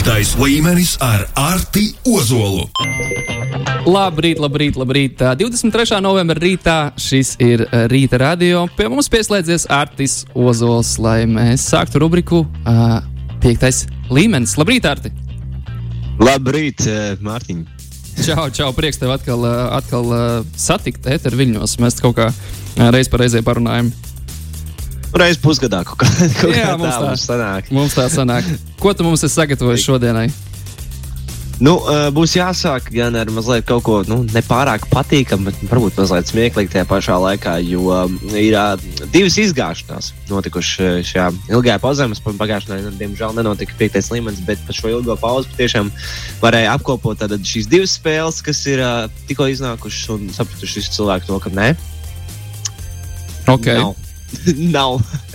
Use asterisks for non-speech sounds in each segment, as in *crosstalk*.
Piektais līmenis ar Arti Ozolu. Labrīt, labrīt, labrīt. 23. novembra rītā šis ir Rīta radio. Pie mums pieslēdzies Artis Ozols, lai mēs sāktu rubriku uh, Piektais līmenis. Labrīt, Arti! Labrīt, Mārtiņ! Čau, čau, prieks tev atkal, atkal satikt Eteru viļņos. Mēs kaut kā reiz pa reizē parunājam. Reiz pusgadā kaut kā, kaut Jā, kā mums tā mums sanāk. Mums tā sanāk. Ko tu mums esi sagatavojis šodienai? Nu, būs jāsāk gan ar mazliet kaut ko nu, nepārāk patīkamu, bet varbūt mazliet smieklīgi tajā pašā laikā, jo ir divas izgāšanās notikušas šajā ilgajā pauzē. Pagājušajā nedēļā, diemžēl, nenotika piektais līmenis, bet par šo ilgo pauzi patiešām varēja apkopot šīs divas spēles, kas ir tikko iznākušas un sapratuši visi cilvēki to, ka nē. Okay. Nav. *laughs* Nav. *laughs*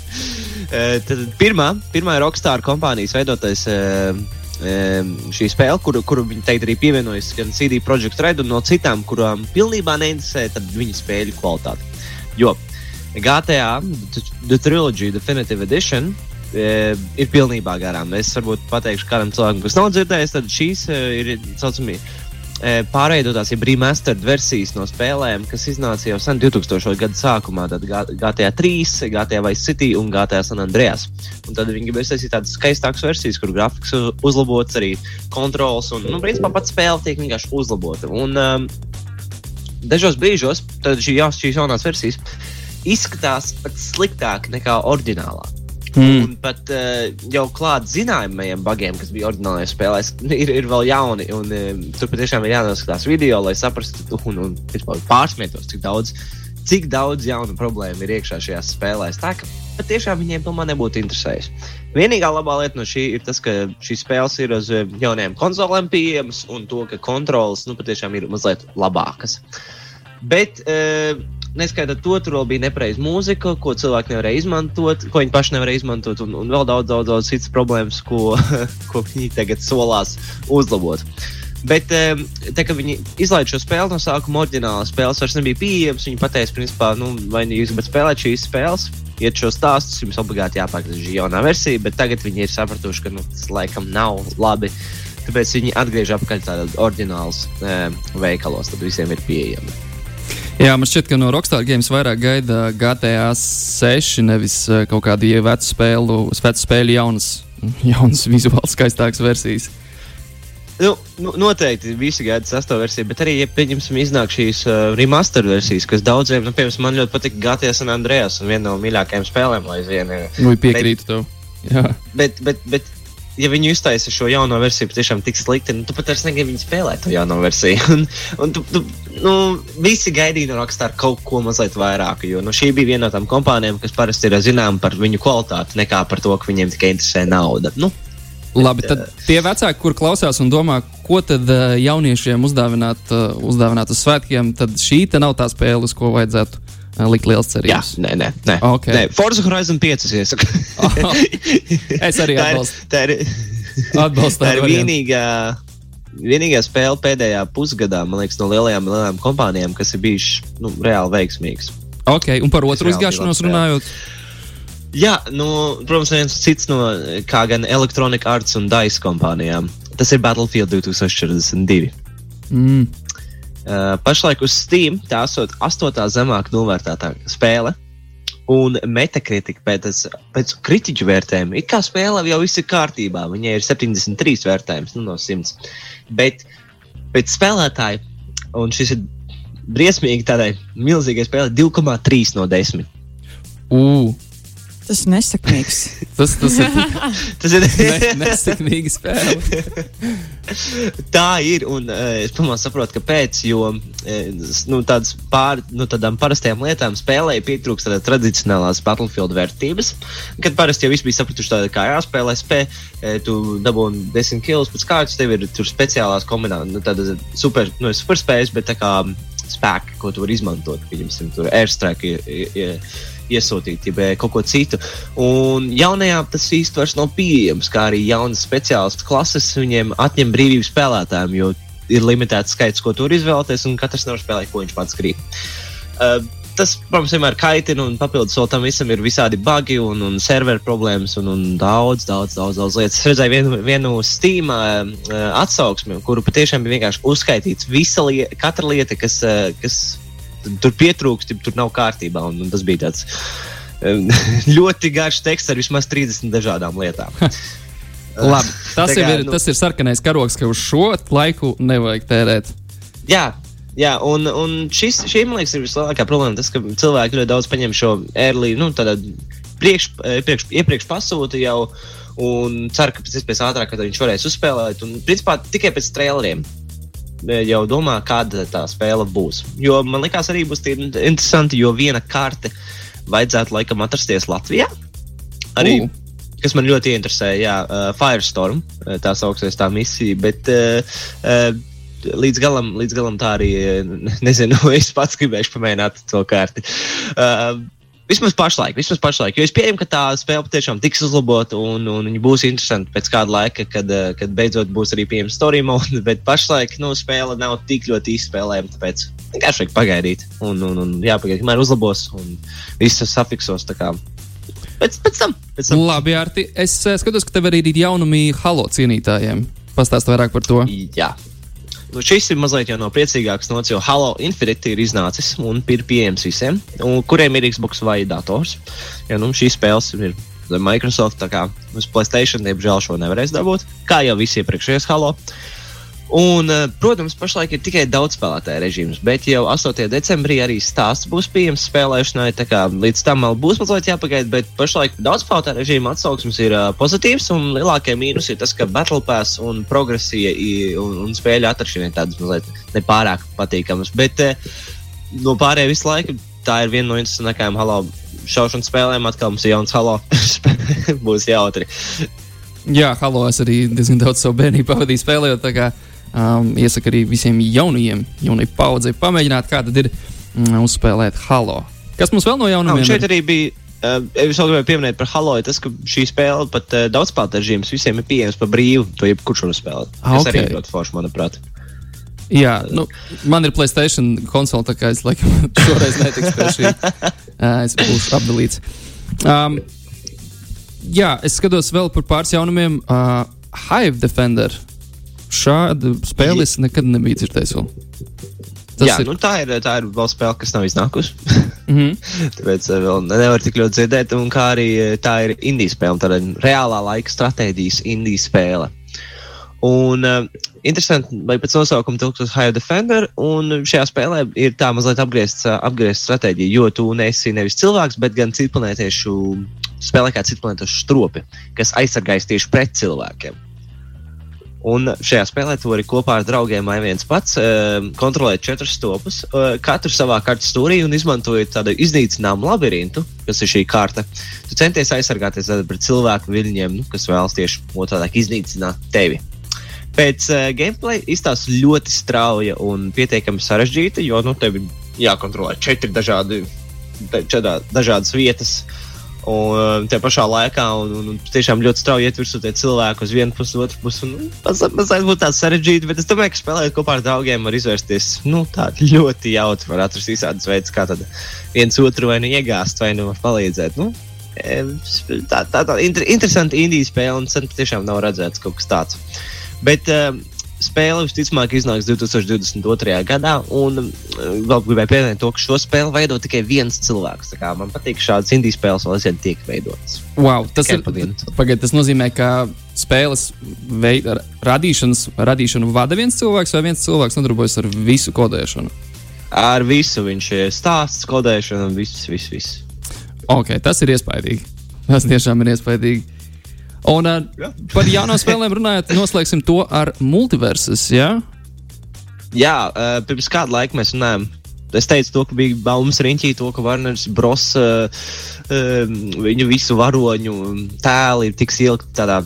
Eh, Tad pirmā, pirmā ir Rockstar kompānijas veidotais eh, eh, šī spēle, kuru, kuru viņi teikt arī pievienojas gan CD Projekt Red un no citām, kurām pilnībā neinteresē viņa spēļu kvalitāte. Jo GTA The, Trilogy Definitive Edition ir pilnībā garām. Es varbūt pateikšu kādam cilvēkam, kas nav dzirdējis, tad šīs ir saucamie pārveidotās, ja remastered versijas no spēlēm, kas iznāca jau sen 2000. gada sākumā. Tad GTA 3, GTA Vice City un GTA San Andreas. Un tad viņi gribēja taisīt tādas skaistākas versijas, kur grafiks uzlabots, arī kontrols un, nu, principā, pats spēle tiek vienkārši uzlabota. Un um, dažos brīžos šī, jā, šīs jaunās versijas izskatās pat sliktāk nekā oriģinālā. Mm. Un pat uh, jau klāt zināmajiem bagiem, kas bija oriģinālajā spēlē, *laughs* ir, ir vēl jauni. Un, uh, tur patiešām ir jānoskatās video, lai saprastu un, un, pārsmietos, cik daudz, cik daudz jaunu problēmu ir iekšā šajās spēlēs. Tā ka patiešām viņiem tomēr nebūtu interesējis. Vienīgā labā lieta no šī ir tas, ka šīs spēles ir uz jauniem konsolēm pieejamas un to, ka kontrolas nu, patiešām ir mazliet labākas. Bet, uh, neskaitot to, tur vēl bija nepareiza mūzika, ko cilvēki nevarēja izmantot, ko viņi paši nevarēja izmantot, un, un vēl daudz, daudz, daudz citas problēmas, ko, *laughs* ko viņi tagad solās uzlabot. Bet, tā kā viņi izlaiž šo spēli no sākuma, oriģinālā spēles vairs nebija pieejamas. Viņi pateica, principā, nu, vai nu jūs gribat spēlēt šīs spēles, iet šo stāstu, jums obligāti jāpērk šī jaunā versija, bet tagad viņi ir sapratuši, ka nu, tas laikam nav labi. Tāpēc viņi atgriež atpakaļ tādos oriģinālos e, veikalos, tad visiem ir pieejami. Jā, man šķiet, ka no Rockstar Games vairāk gaida GTA 6, nevis kaut kādu vecu spēlu, vecu spēļu jaunas, *laughs* jaunas vizuāli skaistākas versijas. Nu, nu, noteikti visi gaida sastāvdaļu versiju, bet arī, ja pieņemsim, iznāk šīs uh, remaster versijas, kas daudziem, nu, piemēram, man ļoti patīk GTA San Andreas un viena no mīļākajām spēlēm, lai aizvien. Nu, piekrītu tev. Jā. Bet, bet, bet, ja viņi iztaisa šo jauno versiju, patiešām tik slikti, nu, tu pat vairs negribi viņu spēlēt, to jauno versiju. *laughs* Un, un tu, tu, nu, visi gaidīja no Rockstar kaut ko mazliet vairāk, jo nu, šī bija viena no tām kompānijām, kas parasti ir zināma par viņu kvalitāti, nekā par to, ka viņiem tikai interesē nauda. Nu, Labi, tad tie vecāki, kur klausās un domā, ko tad uh, jauniešiem uzdāvināt, uh, uzdāvināt uz svētkiem, tad šī nav tā spēle, uz ko vajadzētu uh, likt liels cerības. Jā, nē, nē, nē. Okay. nē. Forza Horizon 5 iesaku. oh, es arī atbalstu. Tā ir, tā ir, atbalstu tā ir vienīgā. Vienīgā spēle pēdējā pusgadā, man liekas, no lielajām, lielajām kompānijām, kas ir bijušas nu, reāli veiksmīgas. Ok, un par otru izgāšanos runājot? Jā, nu, protams, viens cits no kā gan Electronic Arts un DICE kompānijām. Tas ir Battlefield 2042. Mm. Uh, pašlaik uz Steam tā esot astotā zemāk novērtētā spēle. Un Metacritic pēc, pēc kritiķu vērtējuma ir kā spēle jau viss ir kārtībā. Viņai ir 73 vērtējums nu, no 100. Bet pēc spēlētāja, un šis ir briesmīgi tādai milzīgai spēlei, 2,3 no 10. Uh. Tas ir nesakmīgs. *laughs* tas, tas ir *laughs* tas ir ne, nesakmīga spēle. *laughs* Tā ir. Un uh, es pamācu saprotu, kāpēc. Jo uh, nu, pār, nu, tādām parastajām lietām spēlē pietrūkst tādas tradicionālās Battlefield vērtības. Kad parasti jau viss bija sapratuši, tāda, kā jāspēlē spēle, uh, tu dabūji desmit kilus pēc kārtas, tev ir tur speciālās kombinācijas, nu, tādas super, nu, super spējas, bet tā kā spēki, ko tu vari izmantot, piemēram, tur airstrike. Iesūtīt, ja kaut ko citu. Un jaunajā tas īsti vairs nav pieejams, kā arī jaunas speciālas klases viņiem atņem brīvību spēlētājiem, jo ir limitēts skaits, ko tur izvēlēties, un katrs nevar spēlēt, ko viņš pats grib. Uh, tas, protams, vienmēr kaitina, un papildus tam visam ir visādi bugi un, un serveru problēmas un, un daudz, daudz, daudz, daudz lietas. Es redzēju vienu, vienu Steam uh, atsauksmi, kuru patiešām bija vienkārši uzskaitīts visa lieta, katra lieta, kas, uh, kas tur pietrūkst, tur nav kārtībā. Un, un tas bija tāds *laughs* ļoti garš teksts ar vismaz 30 dažādām lietām. Labi, tas, kā, ir, nu- tas ir sarkanais karoks, ka uz šo laiku nevajag tērēt. Jā, jā un, un šis, šī, man liekas, ir vislielākā problēma. Tas, ka cilvēki ļoti daudz paņem šo early, nu, tādā priekš, eh, priekš, iepriekš pasūta jau un cer, ka pēc iespējas ātrāk kad viņš varēs uzspēlēt. Un, principā, tikai pēc traileriem eh, jau domā, kāda tā spēle būs. Jo man liekas, arī būs interesanti, jo viena karte vajadzētu laikam atrasties Latvijā. Arī, U. kas man ļoti interesē, jā, uh, Firestorm, uh, tā sauksies tā misija. Bet, uh, uh, Līdz galam, līdz galam tā arī uh, *laughs* nezinu. Es pats gribēju pamēģināt to kārti. Uh, Vismaz pašlaik, vismaz pašlaik. Jo es pieņemu, ka tā spēle patiešām tiks uzlabota un, un viņa būs interesanta pēc kāda laika, kad, uh, kad beidzot būs arī pieejama story mode. *laughs* Bet pašlaik nu, spēle nav tik ļoti izspēlējama. Tāpēc vienkārši vajag pagaidīt. Un, un, un jāpagaid, kamēr uzlabos un viss safiksos. Pēc, pēc tam. Pēc tam. Labi, Arti, es eh, skatos, ka tev arī ir jaunumi halo cienītājiem. Pastāst vairāk par to. Jā. Nu, šis ir mazliet jau no priecīgāks nots, jo Halo Infinity ir iznācis un ir pieejams visiem, un kuriem ir Xbox vai dators. Ja, nu, šīs spēles ir Microsoft, tā kā uz Playstation, diemžēl šo nevarēs dabūt, kā jau visi iepriekšējos Halo. Un, eh, protams, pašlaik ir tikai daudzspēlētāju režīms, bet jau 8. decembrī arī stāsts būs pieejams spēlēšanai. kā Līdz tam vēl būs mazliet jāpagaida, bet pašlaik daudzspēlētāju režīma atsauksmes ir uh, pozitīvs. Un lielākie mīnus ir tas, ka Battle Pass un progresija i- un, un spēļu atrašana ir tādas mazliet nepārāk patīkamas. Bet uh, no pārējā visu laiku tā ir viena no interesantākajām Halo šaušanas spēlēm. Atkal mums ir jauns Halo. *laughs* būs jautri. Jā, halo, es arī diezgan daudz savu bērnību pavadīju spēlējot. Um, iesaku arī visiem jaunajiem, jaunai paudzei pamēģināt, kā tad ir mm, uzspēlēt halo. Kas mums vēl no jaunumiem? un šeit arī bija. Uh, es vēl gribēju pieminēt par Halo, tas, ka šī spēle pat uh, daudzspēlētāju režīms visiem ir pieejams par brīvu. To jebkurš var spēlēt. Ah, Tas arī ok. ir ļoti forši, manuprāt. Jā, nu, man ir Playstation konsole, tā kā es laikam *laughs* šoreiz netikšu pie šī. Uh, *laughs* es būšu apdalīts. Um, jā, es skatos vēl par pāris jaunumiem. Uh, Hive Defender. Šādu spēli es nekad nebiju dzirdējis. Tas Jā, ir. nu, tā, ir, tā ir vēl spēle, kas nav iznākusi. Mm -hmm. *laughs* Tāpēc uh, vēl nevar tik ļoti dzirdēt. Un kā arī uh, tā ir indijas spēle, tāda reālā laika stratēģijas indijas spēle. Un uh, interesanti, vai pēc nosaukuma tulkos High Defender, un šajā spēlē ir tā mazliet apgriezta apgriezt stratēģija, jo tu neesi nevis cilvēks, bet gan citplanētiešu spēlē kā citplanētiešu stropi, kas aizsargājas tieši pret cilvēkiem. Un šajā spēlē tu vari kopā ar draugiem vai viens pats uh, kontrolēt četrus stopus, uh, katru savā kartes stūrī un izmantojot tādu iznīcinājumu labirintu, kas ir šī karte. Tu centies aizsargāties pret cilvēku viļņiem, nu, kas vēlas tieši otrādi iznīcināt tevi. Pēc uh, gameplay izstāsta ļoti strauja un pietiekami sarežģīta, jo nu, tev ir jākontrolē četri dažādi, četrā, dažādas vietas. Un uh, tajā pašā laikā, un, un, un tiešām ļoti strauji iet virsū tie cilvēki uz vienu pusi, otru pusi. mazliet būtu tāds sarežģīts, bet es domāju, ka spēlējot kopā ar draugiem var izvērsties nu, ļoti jautru, var atrast visādas veidus, kā tad viens otru vai nu iegāzt, vai nu palīdzēt. Nu, tā tā, tā inter, interesanta indijas spēle, un sen tiešām nav redzēts kaut kas tāds. Bet uh, spēle visticamāk iznāks 2022. gadā, un uh, vēl gribēju pieminēt to, ka šo spēli veido tikai viens cilvēks. Man patīk šādas indijas spēles, vēl aizvien tiek veidotas. Wow, tas, ir, pagaid, tas nozīmē, ka spēles veida, radīšanas, radīšanu vada viens cilvēks, vai viens cilvēks nodarbojas ar visu kodēšanu. Ar visu viņš ir stāsts, kodēšana, viss, viss. viss. Ok, tas ir iespaidīgi. Tas tiešām ir iespaidīgi. Un uh, Jā. par jaunām spēlēm runājot, noslēgsim to ar multiversus. Ja? Jā, uh, pirms kāda laika mēs runājām. Es teicu, to, ka bija baumas riņķī, to, ka Warners Bros. Uh, uh, viņu visu varoņu tēli ir tiks ielikt tādā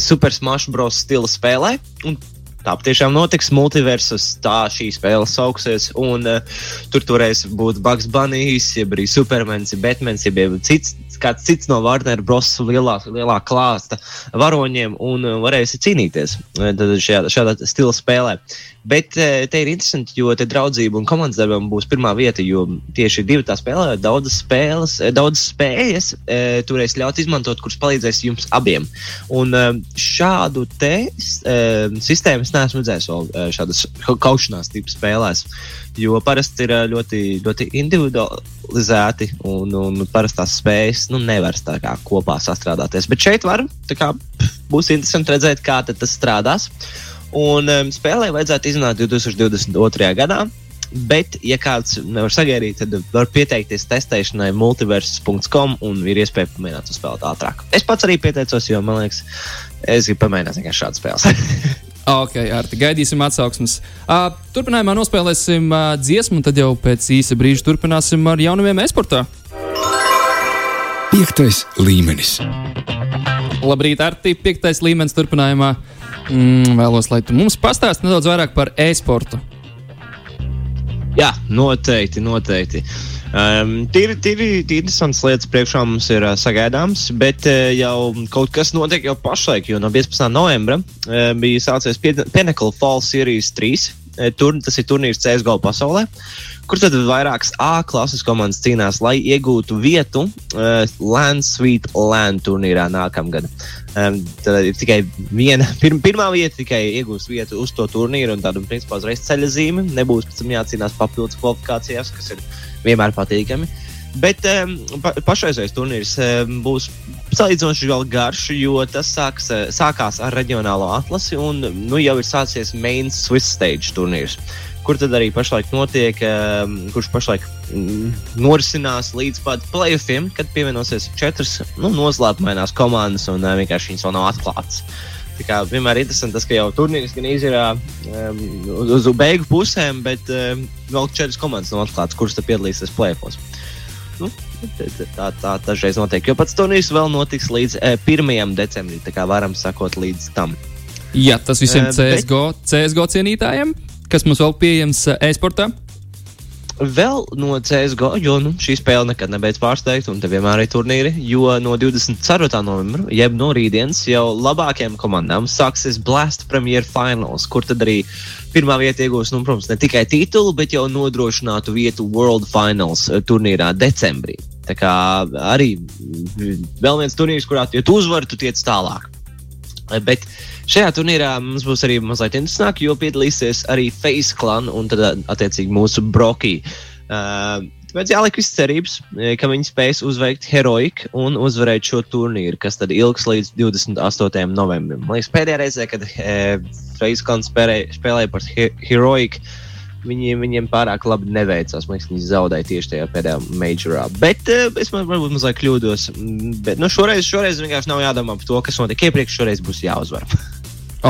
Super Smash Bros. stila spēlē. Un Tā patiešām notiks multiversus, tā šī spēle sauksies. Un, uh, tur varēs būt Bugs Bunny, jeb arī Supermans, jeb Batmans, jeb jeb cits kāds cits no Warner Bros. lielā, lielā klāsta varoņiem un uh, varēsi cīnīties uh, šajā, šādā stila spēlē. Bet uh, te ir interesanti, jo te draudzība un komandas darbam būs pirmā vieta, jo tieši divi tā spēlē, daudzas spēles, daudzas spējas turēs ļaut izmantot, kuras palīdzēs jums abiem. Un šādu te sistēmu es neesmu redzējis vēl šādas kaušanās tipu spēlēs. Jo parasti ir ļoti, ļoti individualizēti un, un parastās spējas nu, nevar tā kā kopā sastrādāties. Bet šeit var, kā, būs interesanti redzēt, kā tas strādās. Un um, spēlē vajadzētu iznākt 2022. gadā. Bet, ja kāds nevar sagaidīt, tad var pieteikties testēšanai multiversus.com un ir iespēja pamēģināt to spēlēt ātrāk. Es pats arī pieteicos, jo man liekas, es gribu pamēģināt šādu spēli. *laughs* *laughs* Ok, Arti, gaidīsim atsauksmes. Uh, turpinājumā nospēlēsim uh, dziesmu, un tad jau pēc īsa brīža turpināsim ar jaunumiem esportā. Piektais līmenis. Labrīt, Arti, piektais līmenis turpinājumā. Mm, vēlos, lai tu mums pastāstītu nedaudz vairāk par e-sportu. Jā, noteikti, noteikti. Um, tīri, tīri, tīri interesants lietas priekšā mums ir uh, sagaidāms, bet uh, jau kaut kas notiek jau pašlaik, jo no 15. novembra uh, bija sācies Pinnacle Fall Series 3. Uh, tur, tas ir turnīrs CSGO pasaulē, kur tad vairākas A klases komandas cīnās, lai iegūtu vietu uh, Land Sweet Land turnīrā nākamgad. Um, tad ir tikai viena, *laughs* pir, pirmā vieta, tikai iegūs vietu uz to turnīru, un tādu principā uzreiz ceļa zīme. Nebūs pēc tam jācīnās papildus kvalifikācijās, kas ir vienmēr patīkami. Bet um, pa, pašreizējais turnīrs um, būs salīdzinoši vēl garš, jo tas sāks, sākās ar reģionālo atlasi un nu, jau ir sācies Main Swiss Stage turnīrs. Kur tad arī pašlaik notiek, um, kurš pašlaik mm, norisinās līdz pat playoffiem, kad pievienosies četras nu, noslēpumainās komandas un uh, vienkārši viņas vēl nav atklātas. Tā kā vienmēr ir interesanti tas, ka jau turnīrs gan ir um, uz, uz beigu pusēm, bet um, vēl četras komandas nav atklātas, kuras piedalīsies plēpos. Nu, tā, tā dažreiz notiek. Jo pats turnīrs vēl notiks līdz eh, 1. decembrim. Tā kā varam sakot līdz tam. Jā, tas visiem uh, CSGO, bet... CSGO cienītājiem, kas mums vēl pieejams e-sportā. Vēl no CSGO, jo nu, šī spēle nekad nebeidz pārsteigt, un te vienmēr ir turnīri. Jo no 24. novembra, jeb no rītdienas, jau labākajām komandām sāksies Blast Premier Finals, kur tad arī pirmā vieta iegūs, nu, protams, ne tikai titulu, bet jau nodrošinātu vietu World Finals eh, turnīrā decembrī. Tā kā arī vēl viens turnīrs, kurā, ja tu uzvari, tu tiec tālāk. Eh, bet šajā turnīrā mums būs arī mazliet interesantāk, jo piedalīsies arī Face Clan un tad, attiecīgi, mūsu Broki. Uh, Tāpēc jāliek visas cerības, ka viņi spēs uzveikt heroiku un uzvarēt šo turnīru, kas tad ilgs līdz 28. novembrim. Man liekas, pēdējā reizē, kad e, Face-Clan spēlēja, par he heroiku, viņiem, viņiem pārāk labi neveicās. Man liekas, viņi zaudēja tieši tajā pēdējā majorā. Bet uh, es varbūt mazliet kļūdos. Bet nu, šoreiz, šoreiz vienkārši nav jādomā par to, kas notiek iepriekš. Šoreiz būs jāuzvar.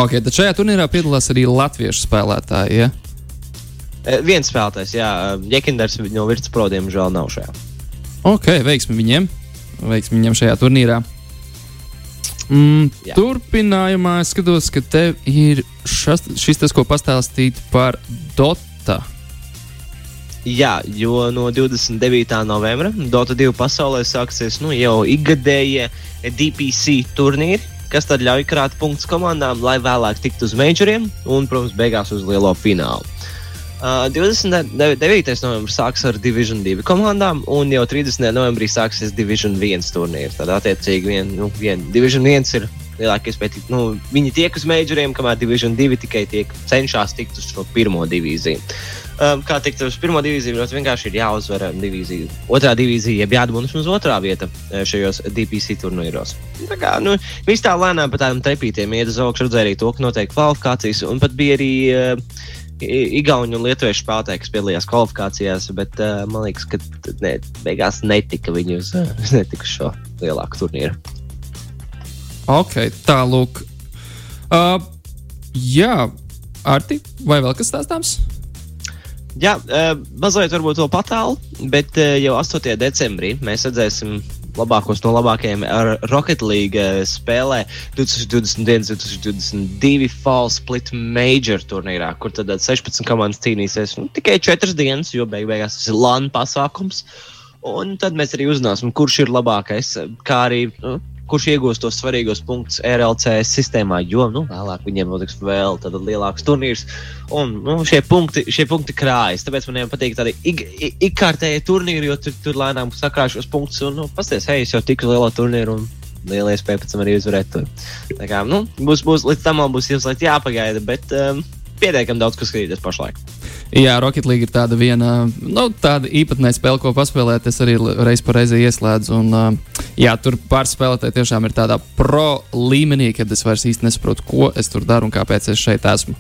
ok, tad šajā turnīrā piedalās arī latviešu spēlētāji. Ja? Eh, viens spēlētājs, Jā, Jekinders no Virtspro, diemžēl, nav šajā. Ok, veiksmi viņiem. Veiksmi viņiem šajā turnīrā. Mm, Jā. turpinājumā es skatos, ka tev ir šas, šis tas, ko pastāstīt par Dota. Jā, jo no 29. novembra Dota 2 pasaulē sāksies nu, jau ikgadējie DPC turnīri, kas tad ļauj krāt punktus komandām, lai vēlāk tiktu uz majoriem un, protams, beigās uz lielo finālu. Uh, 29. novembris sāksies ar Division 2 komandām, un jau 30. novembrī sāksies Division 1 turnīrs. Tad, attiecīgi, vien, nu, vien, Division 1 ir lielākais pēc tam, nu, viņi tiek uz majoriem, kamēr Division 2 tikai tiek, cenšas tikt uz šo pirmo divīziju. Um, kā tikt uz pirmo divīziju, ļoti vienkārši ir jāuzvar divīzija. Otrā divīzija, jeb jādabūna uz otrā vieta šajos DPC turnīros. Tā kā nu, viss tā lēnām pa tādiem trepītiem iet uz augšu, redzēja arī to, ka notiek kvalifikācijas, un pat bija arī. Uh, Igauni un Lietuviešu spēlētāji, kas piedalījās kvalifikācijās, bet uh, man liekas, ka ne, beigās netika viņi uz, *laughs* netika uz šo lielāku turnīru. Ok, tālāk. Uh, jā, Arti, vai vēl kas stāstāms? Jā, uh, mazliet varbūt vēl patālu, bet uh, jau 8. decembrī mēs redzēsim labākos no labākajiem Rocket League eh, spēlē 2021, 2022 Fall Split Major turnīrā, kur tad 16 komandas cīnīsies nu, tikai 4 dienas, jo beig beigās tas ir LAN pasākums. Un tad mēs arī uzzināsim, kurš ir labākais, kā arī nu, kurš iegūs tos svarīgos punktus RLC sistēmā, jo nu, vēlāk viņiem notiks vēl lielāks turnīrs. Un nu, šie, punkti, šie punkti krājas. Tāpēc man patīk tādi ik, ik, ikkārtēji turnīri, jo tur, tur lēnām sakrāš šos punktus. Un, nu, pasties, hei, es jau tiku uz lielo turnīru. Un, Liela iespēja pēc tam arī uzvarēt. To. Tā kā, nu, būs, būs, līdz tam būs jāpagaida, bet um, pietiekami daudz, kas skatīties pašlaik. Jā, Rocket League ir tāda viena nu, tāda īpatnēja spēle, ko paspēlēt. Es arī reiz pa reizē ieslēdzu. Un, jā, tur pārspēlētāji tiešām ir tādā pro līmenī, kad es vairs īsti nesaprotu, ko es tur daru un kāpēc es šeit esmu.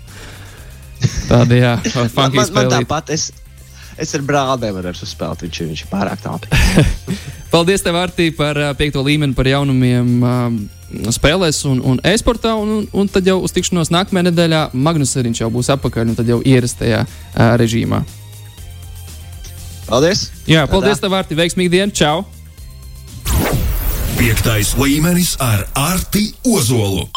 Tāda, jā, *laughs* man, man, man tāpat. Es, es ar brāli nevaru uzspēlēt, viņš, viņš ir pārāk tālu. *laughs* Paldies, tev, Artī, par piekto līmeni, par jaunumiem. Uh, spēlēs un, un e-sportā, un, un, un tad jau uz tikšanos nākamajā nedēļā Magnus arī jau būs atpakaļ, un tad jau ierastajā uh, režīmā. Paldies! Jā, paldies, tev, Vārti! Veiksmīgi dienu! Čau! Piektais līmenis ar Arti Ozolu!